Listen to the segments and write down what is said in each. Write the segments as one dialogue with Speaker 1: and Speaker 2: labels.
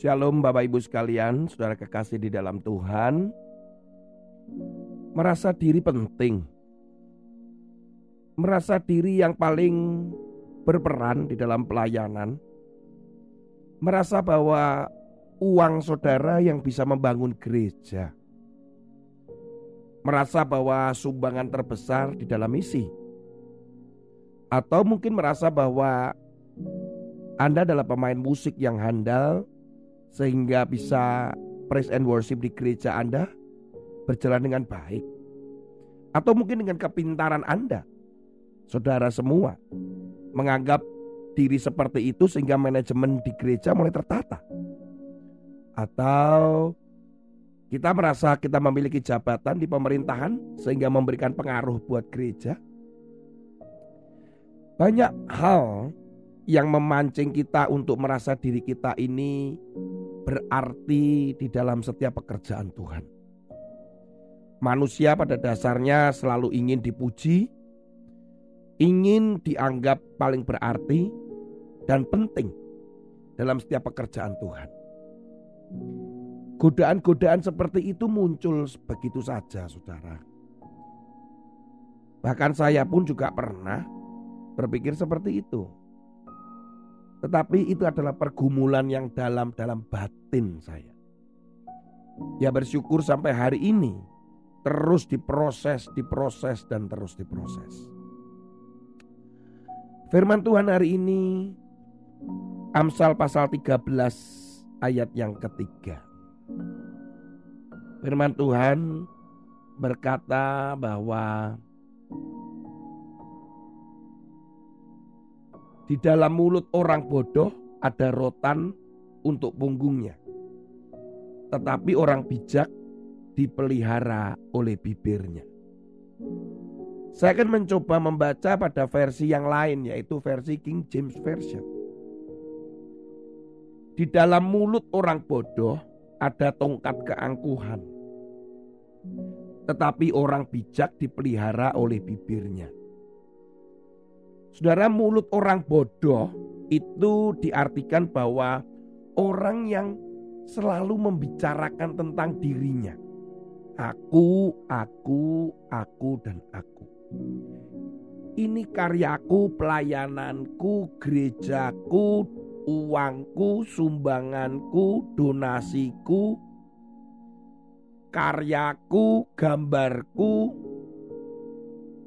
Speaker 1: Shalom Bapak Ibu sekalian, saudara kekasih di dalam Tuhan. Merasa diri penting. Merasa diri yang paling berperan di dalam pelayanan. Merasa bahwa uang saudara yang bisa membangun gereja. Merasa bahwa sumbangan terbesar di dalam misi. Atau mungkin merasa bahwa Anda adalah pemain musik yang handal sehingga bisa praise and worship di gereja Anda berjalan dengan baik. Atau mungkin dengan kepintaran Anda. Saudara semua menganggap diri seperti itu sehingga manajemen di gereja mulai tertata. Atau kita merasa kita memiliki jabatan di pemerintahan sehingga memberikan pengaruh buat gereja. Banyak hal yang memancing kita untuk merasa diri kita ini berarti di dalam setiap pekerjaan Tuhan. Manusia pada dasarnya selalu ingin dipuji, ingin dianggap paling berarti dan penting dalam setiap pekerjaan Tuhan. Godaan-godaan seperti itu muncul begitu saja, saudara. Bahkan saya pun juga pernah berpikir seperti itu. Tetapi itu adalah pergumulan yang dalam dalam batin saya. Ya bersyukur sampai hari ini terus diproses, diproses dan terus diproses. Firman Tuhan hari ini Amsal pasal 13 ayat yang ketiga. Firman Tuhan berkata bahwa Di dalam mulut orang bodoh ada rotan untuk punggungnya. Tetapi orang bijak dipelihara oleh bibirnya. Saya akan mencoba membaca pada versi yang lain yaitu versi King James Version. Di dalam mulut orang bodoh ada tongkat keangkuhan. Tetapi orang bijak dipelihara oleh bibirnya. Saudara, mulut orang bodoh itu diartikan bahwa orang yang selalu membicarakan tentang dirinya. Aku, aku, aku, dan aku. Ini karyaku, pelayananku, gerejaku, uangku, sumbanganku, donasiku, karyaku, gambarku,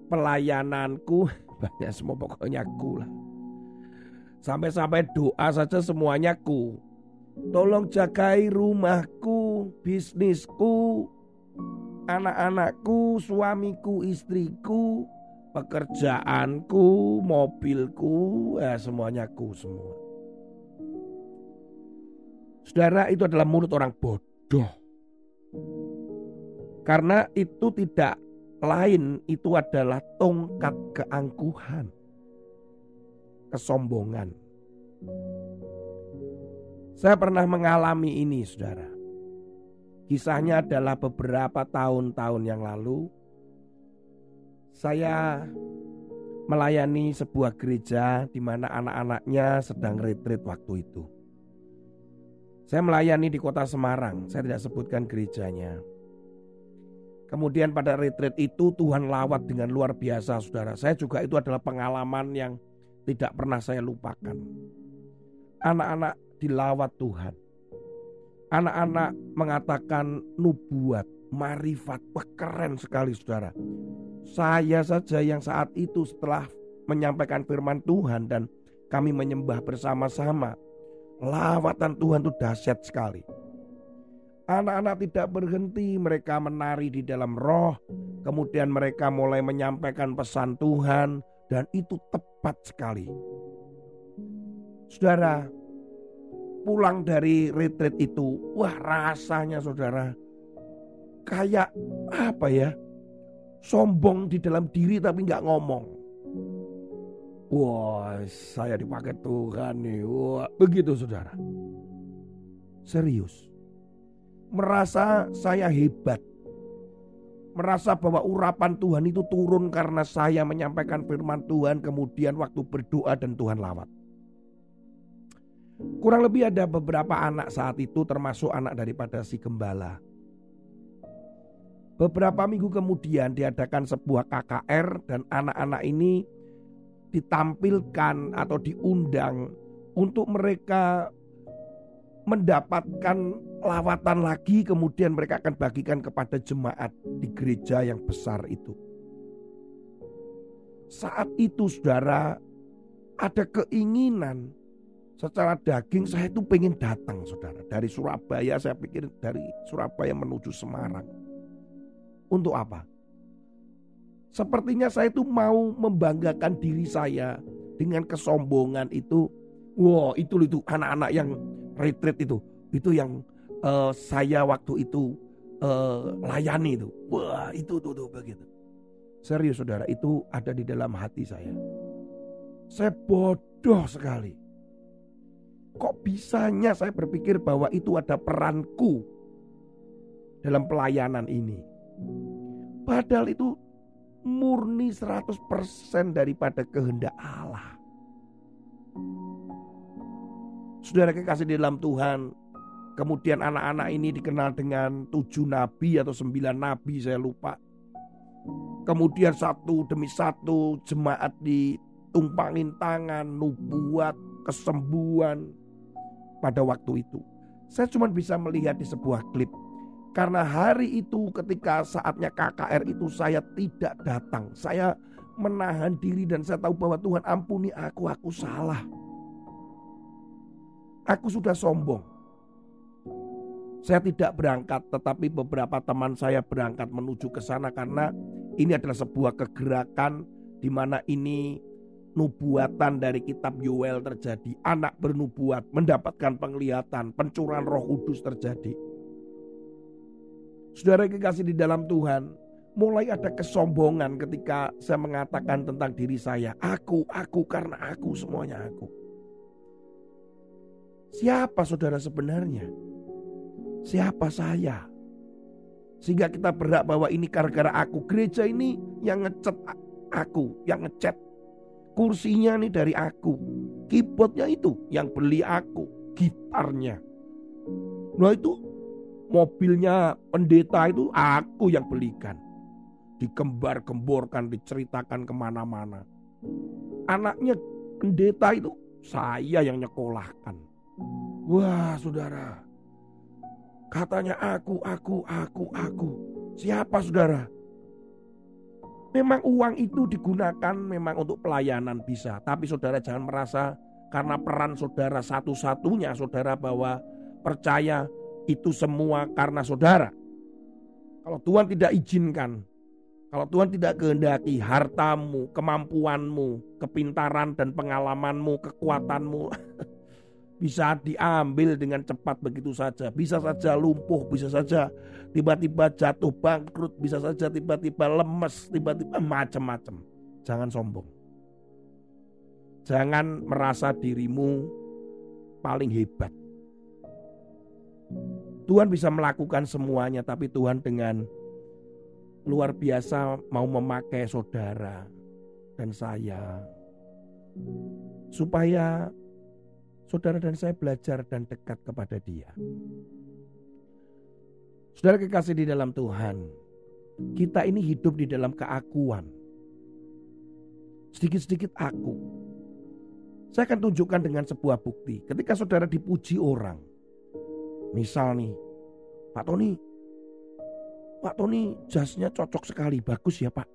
Speaker 1: pelayananku, banyak semua pokoknya ku lah. Sampai-sampai doa saja semuanya ku. Tolong jagai rumahku, bisnisku, anak-anakku, suamiku, istriku, pekerjaanku, mobilku, ya semuanya ku semua. Saudara itu adalah mulut orang bodoh. Karena itu tidak lain itu adalah tongkat keangkuhan, kesombongan. Saya pernah mengalami ini, saudara. Kisahnya adalah beberapa tahun-tahun yang lalu, saya melayani sebuah gereja di mana anak-anaknya sedang retreat waktu itu. Saya melayani di kota Semarang, saya tidak sebutkan gerejanya. Kemudian pada retreat itu Tuhan lawat dengan luar biasa saudara. Saya juga itu adalah pengalaman yang tidak pernah saya lupakan. Anak-anak dilawat Tuhan. Anak-anak mengatakan nubuat, marifat, wah keren sekali saudara. Saya saja yang saat itu setelah menyampaikan firman Tuhan dan kami menyembah bersama-sama. Lawatan Tuhan itu dahsyat sekali. Anak-anak tidak berhenti, mereka menari di dalam roh. Kemudian mereka mulai menyampaikan pesan Tuhan Dan itu tepat sekali. Saudara, pulang dari retreat itu, wah rasanya saudara kayak apa ya? Sombong di dalam diri tapi nggak ngomong. Wah, saya dipakai Tuhan nih. Wah, begitu saudara. Serius. Merasa saya hebat. Merasa bahwa urapan Tuhan itu turun karena saya menyampaikan firman Tuhan kemudian waktu berdoa dan Tuhan lawat. Kurang lebih ada beberapa anak saat itu termasuk anak daripada si gembala. Beberapa minggu kemudian diadakan sebuah KKR dan anak-anak ini ditampilkan atau diundang untuk mereka mendapatkan lawatan lagi kemudian mereka akan bagikan kepada jemaat di gereja yang besar itu. Saat itu saudara ada keinginan secara daging saya itu pengen datang saudara. Dari Surabaya saya pikir dari Surabaya menuju Semarang. Untuk apa? Sepertinya saya itu mau membanggakan diri saya dengan kesombongan itu. Wow, itu itu anak-anak yang retreat itu, itu yang uh, saya waktu itu uh, layani itu. Wah, itu tuh, tuh begitu. Serius saudara, itu ada di dalam hati saya. Saya bodoh sekali. Kok bisanya saya berpikir bahwa itu ada peranku dalam pelayanan ini. Padahal itu murni 100% daripada kehendak Allah. Saudara kekasih di dalam Tuhan, kemudian anak-anak ini dikenal dengan tujuh nabi atau sembilan nabi saya lupa. Kemudian satu demi satu jemaat ditumpangin tangan, nubuat, kesembuhan pada waktu itu. Saya cuma bisa melihat di sebuah klip karena hari itu ketika saatnya KKR itu saya tidak datang. Saya menahan diri dan saya tahu bahwa Tuhan ampuni aku, aku salah. Aku sudah sombong. Saya tidak berangkat tetapi beberapa teman saya berangkat menuju ke sana karena ini adalah sebuah kegerakan di mana ini nubuatan dari kitab Yoel terjadi. Anak bernubuat mendapatkan penglihatan, pencurahan roh kudus terjadi. Saudara kekasih di dalam Tuhan, mulai ada kesombongan ketika saya mengatakan tentang diri saya, aku, aku karena aku semuanya aku. Siapa saudara sebenarnya? Siapa saya? Sehingga kita berhak bahwa ini gara-gara aku. Gereja ini yang ngecat aku, yang ngecat. Kursinya nih dari aku. Keyboardnya itu yang beli aku. Gitarnya. Nah itu mobilnya pendeta itu aku yang belikan. Dikembar-gemborkan, diceritakan ke mana-mana. Anaknya pendeta itu saya yang nyekolahkan. Wah saudara, katanya aku, aku, aku, aku. Siapa saudara? Memang uang itu digunakan memang untuk pelayanan bisa. Tapi saudara jangan merasa karena peran saudara satu-satunya saudara bahwa percaya itu semua karena saudara. Kalau Tuhan tidak izinkan, kalau Tuhan tidak kehendaki hartamu, kemampuanmu, kepintaran dan pengalamanmu, kekuatanmu bisa diambil dengan cepat begitu saja. Bisa saja lumpuh, bisa saja tiba-tiba jatuh bangkrut, bisa saja tiba-tiba lemes, tiba-tiba macam-macam. Jangan sombong. Jangan merasa dirimu paling hebat. Tuhan bisa melakukan semuanya, tapi Tuhan dengan luar biasa mau memakai saudara dan saya, supaya saudara dan saya belajar dan dekat kepada Dia. Saudara kekasih di dalam Tuhan, kita ini hidup di dalam keakuan. Sedikit-sedikit aku. Saya akan tunjukkan dengan sebuah bukti. Ketika saudara dipuji orang, Misal nih, Pak Tony, Pak Tony jasnya cocok sekali, bagus ya Pak.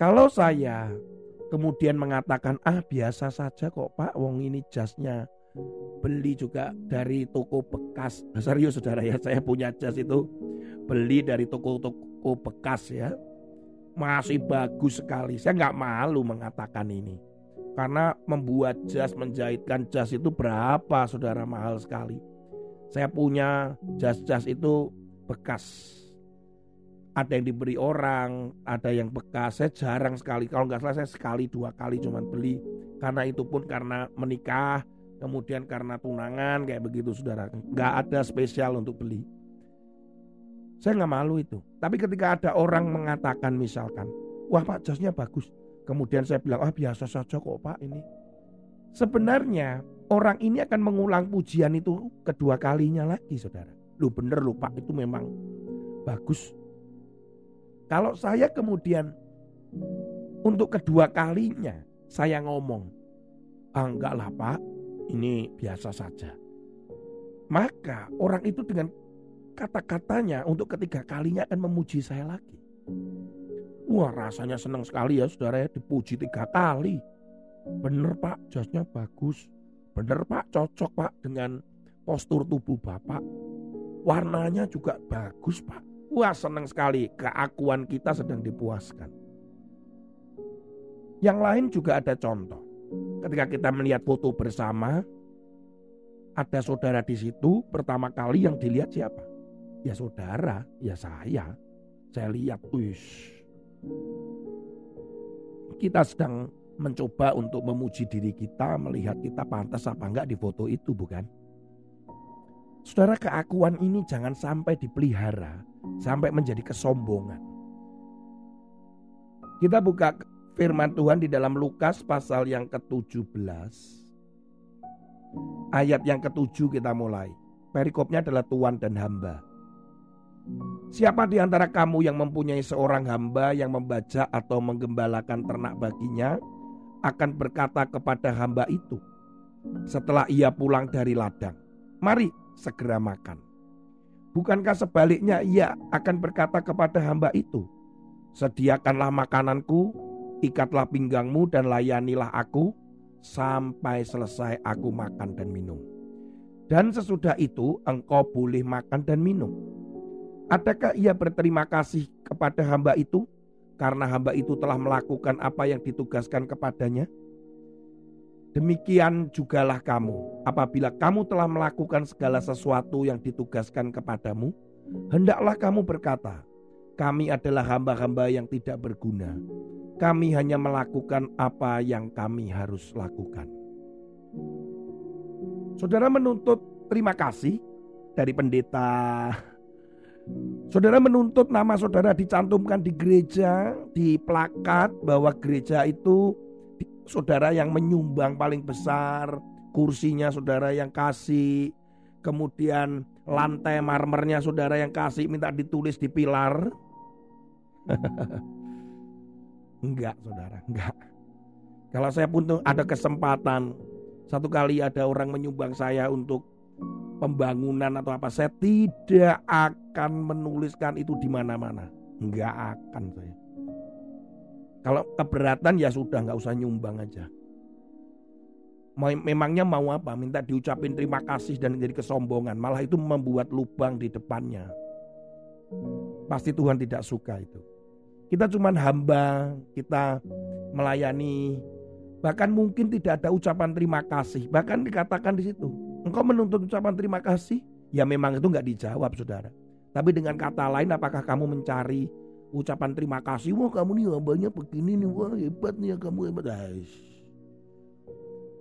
Speaker 1: Kalau saya kemudian mengatakan ah biasa saja kok Pak, wong ini jasnya beli juga dari toko bekas. Nah, serius saudara ya, saya punya jas itu beli dari toko-toko bekas ya. masih bagus sekali. Saya nggak malu mengatakan ini. Karena membuat jas, menjahitkan jas itu berapa saudara mahal sekali. Saya punya jas-jas itu bekas. Ada yang diberi orang, ada yang bekas. Saya jarang sekali, kalau nggak salah saya sekali dua kali cuman beli. Karena itu pun karena menikah, kemudian karena tunangan kayak begitu saudara. Nggak ada spesial untuk beli. Saya nggak malu itu. Tapi ketika ada orang mengatakan misalkan, wah pak jasnya bagus. Kemudian saya bilang, ah biasa saja kok pak ini. Sebenarnya orang ini akan mengulang pujian itu kedua kalinya lagi saudara. Lu bener lu pak itu memang bagus. Kalau saya kemudian untuk kedua kalinya saya ngomong, ah enggak lah pak, ini biasa saja. Maka orang itu dengan kata-katanya untuk ketiga kalinya akan memuji saya lagi. Wah rasanya senang sekali ya saudara ya dipuji tiga kali. Bener pak jasnya bagus. Bener pak cocok pak dengan postur tubuh bapak. Warnanya juga bagus pak. Wah senang sekali keakuan kita sedang dipuaskan. Yang lain juga ada contoh. Ketika kita melihat foto bersama, ada saudara di situ pertama kali yang dilihat siapa? Ya saudara, ya saya. Saya lihat, wis. Kita sedang mencoba untuk memuji diri kita, melihat kita pantas apa enggak di foto itu, bukan? Saudara keakuan ini jangan sampai dipelihara, sampai menjadi kesombongan. Kita buka firman Tuhan di dalam Lukas pasal yang ke-17. Ayat yang ketujuh kita mulai. Perikopnya adalah tuan dan hamba. Siapa di antara kamu yang mempunyai seorang hamba yang membaca atau menggembalakan ternak baginya akan berkata kepada hamba itu setelah ia pulang dari ladang, "Mari segera makan." Bukankah sebaliknya ia akan berkata kepada hamba itu, "Sediakanlah makananku, ikatlah pinggangmu dan layanilah aku sampai selesai aku makan dan minum." Dan sesudah itu engkau boleh makan dan minum Adakah ia berterima kasih kepada hamba itu karena hamba itu telah melakukan apa yang ditugaskan kepadanya? Demikian jugalah kamu, apabila kamu telah melakukan segala sesuatu yang ditugaskan kepadamu, hendaklah kamu berkata, "Kami adalah hamba-hamba yang tidak berguna. Kami hanya melakukan apa yang kami harus lakukan." Saudara menuntut terima kasih dari pendeta Saudara menuntut nama saudara dicantumkan di gereja, di plakat bahwa gereja itu saudara yang menyumbang paling besar, kursinya saudara yang kasih, kemudian lantai marmernya saudara yang kasih minta ditulis di pilar. enggak, saudara, enggak. Kalau saya pun ada kesempatan, satu kali ada orang menyumbang saya untuk pembangunan atau apa, saya tidak akan menuliskan itu di mana-mana. Enggak akan saya. Kalau keberatan ya sudah nggak usah nyumbang aja. Memangnya mau apa? Minta diucapin terima kasih dan jadi kesombongan. Malah itu membuat lubang di depannya. Pasti Tuhan tidak suka itu. Kita cuman hamba, kita melayani. Bahkan mungkin tidak ada ucapan terima kasih. Bahkan dikatakan di situ, Engkau menuntut ucapan terima kasih? Ya memang itu nggak dijawab saudara. Tapi dengan kata lain apakah kamu mencari ucapan terima kasih? Wah kamu nih hambanya begini nih, wah hebat nih ya kamu hebat. Aish.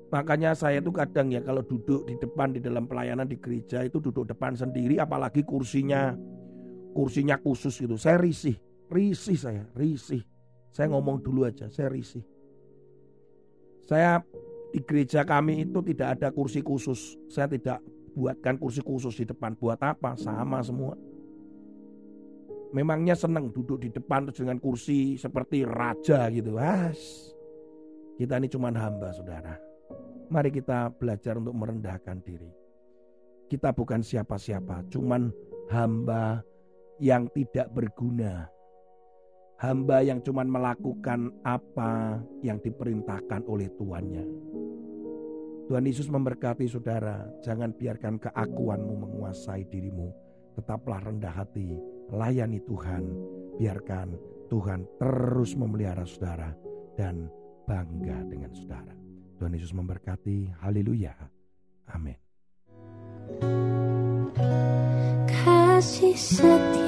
Speaker 1: Makanya saya tuh kadang ya kalau duduk di depan di dalam pelayanan di gereja itu duduk depan sendiri apalagi kursinya kursinya khusus gitu. Saya risih, risih saya, risih. Saya ngomong dulu aja, saya risih. Saya di gereja kami itu tidak ada kursi khusus. Saya tidak buatkan kursi khusus di depan. Buat apa? Sama semua. Memangnya senang duduk di depan dengan kursi seperti raja gitu. Has. Kita ini cuma hamba saudara. Mari kita belajar untuk merendahkan diri. Kita bukan siapa-siapa, cuman hamba yang tidak berguna hamba yang cuma melakukan apa yang diperintahkan oleh tuannya. Tuhan Yesus memberkati saudara, jangan biarkan keakuanmu menguasai dirimu. Tetaplah rendah hati, layani Tuhan, biarkan Tuhan terus memelihara saudara dan bangga dengan saudara. Tuhan Yesus memberkati. Haleluya. Amin.
Speaker 2: Kasih setia